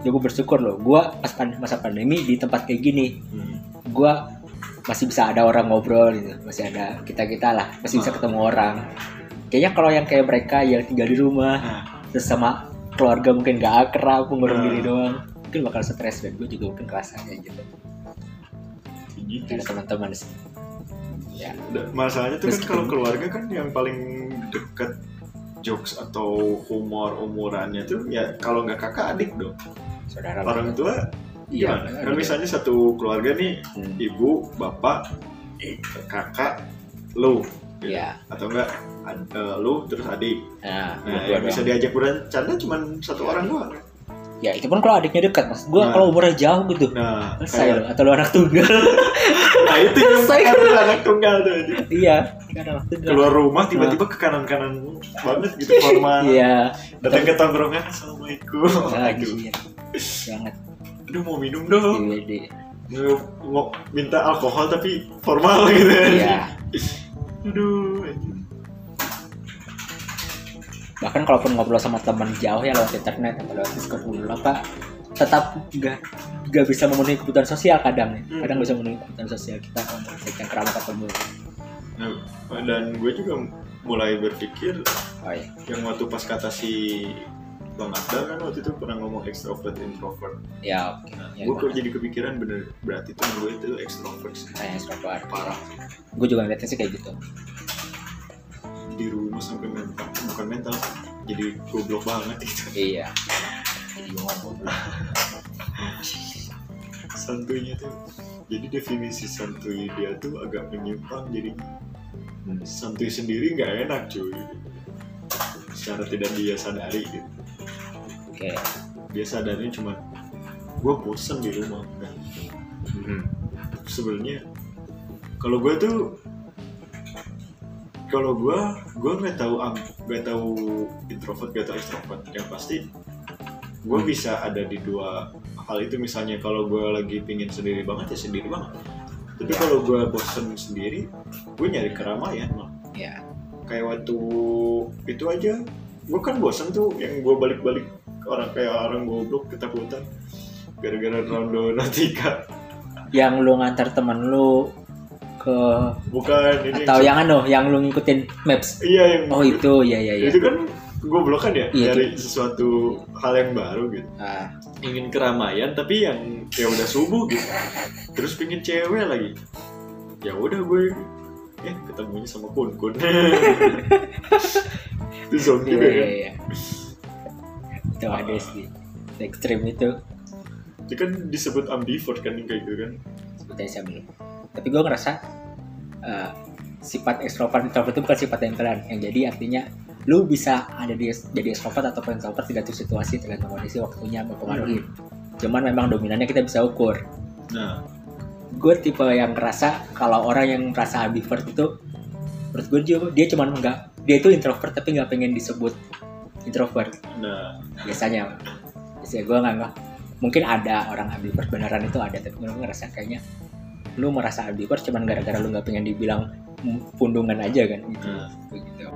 ya gue bersyukur loh. Gue pas pan- masa pandemi di tempat kayak gini Hmm. gue masih bisa ada orang ngobrol gitu. Masih ada kita kita lah. Masih bisa Ah. ketemu orang. Kayaknya kalau yang kayak mereka yang tinggal di rumah Nah, terus sama keluarga mungkin gak akrab mengurung Ah. diri doang mungkin bakal stres. Dan gue juga mungkin ngerasa kayak gitu. Gitu. Ada teman-teman sih. Ya. Masalahnya tuh kan kalau keluarga kan yang paling dekat jokes atau humor umurannya tuh ya kalau nggak kakak adik dong saudara orang tua iya kan misalnya satu keluarga nih Hmm, ibu bapak eh, kakak lu gitu. iya. Atau enggak ad- eh, lu terus adik. Nah, nah berdua yang bisa diajak bercanda cuma satu orang doang ya itu pun kalau adiknya dekat mas gue Nah. kalau umurnya jauh gitu. Nah selesai kayak- loh atau lu anak tunggal. Nah itu yang Selesai. karena anak tunggal tuh iya. Anak tunggal keluar rumah tiba-tiba ke kanan kanan banget gitu formal iya. Datang ke tongkrongan assalamualaikum. Ah, aduh. anjir. banget. Aduh mau minum dong. Iya, di- mau, minta alkohol tapi formal gitu iya. Aduh. Bahkan kalaupun ngobrol sama teman jauh ya lewat internet atau lewat discord dulu apa tetap nggak nggak bisa memenuhi kebutuhan sosial kadang ya. Hmm. kadang bisa memenuhi kebutuhan sosial kita kalau sekian keramat ketemu Nah, dan gue juga mulai berpikir oh iya yang waktu pas kata si Bang Akbar kan waktu itu pernah ngomong extrovert introvert. ya oke Nah, ya, gue kok jadi kepikiran bener berarti tuh gue itu extrovert sih. saya extrovert parah gue juga ngeliatnya sih kayak gitu di rumah sampai mental bukan mental jadi goblok banget gitu. Iya. Jadi santuinya tuh jadi definisi santuy dia tuh agak menyimpang jadi Hmm. santuy sendiri nggak enak cuy. Secara tidak dia sadari gitu. Oke. Dia sadarnya cuma gue bosen di rumah. Kan Hmm. sebenarnya kalau gue tuh kalau gue gue nggak tahu nggak tahu introvert nggak tahu extrovert. Yang pasti gue Hmm. bisa ada di dua hal itu. Misalnya kalau gue lagi pingin sendiri banget ya sendiri banget. Tapi Ya. kalau gue bosen sendiri gue nyari keramaian mah ya. Kayak waktu itu aja gue kan bosen tuh yang gue balik-balik orang kayak orang goblok ketakutan. Gara-gara rondo Nautica yang lu ngantar temen lu ke bukan ini atau yang, yang anu yang lu ngikutin maps? Iya yang oh itu. Ya ya ya itu kan goblok kan ya? Iya, dari sesuatu hal yang baru gitu. Ah. Ingin keramaian tapi yang kayak udah subuh gitu. Terus pingin cewek lagi. Ya udah gue eh ketemunya sama kun kun itu zombie iya juga iya kan? iya itu ada sih. Ekstrim itu. Itu kan disebut ambivert kan yang kayak gitu kan? Sebutnya belum tapi gue ngerasa eh, sifat ekstrovert introvert itu bukan sifat yang kalian yang jadi artinya lu bisa ada di jadi ekstrovert atau introvert tergantung situasi tergantung kondisi waktunya mempengaruhi. Cuman memang dominannya kita bisa ukur. Nah. Gue tipe yang ngerasa kalau orang yang merasa ambivert itu menurut gue dia, dia cuman nggak dia itu introvert tapi nggak pengen disebut introvert. Nah. Biasanya. Biasanya gue nggak nggak mungkin ada orang ambivert beneran itu ada tapi gue ngerasa kayaknya lu merasa ambivert cuman gara-gara lu nggak pengen dibilang pundungan aja kan? Gitu. begitu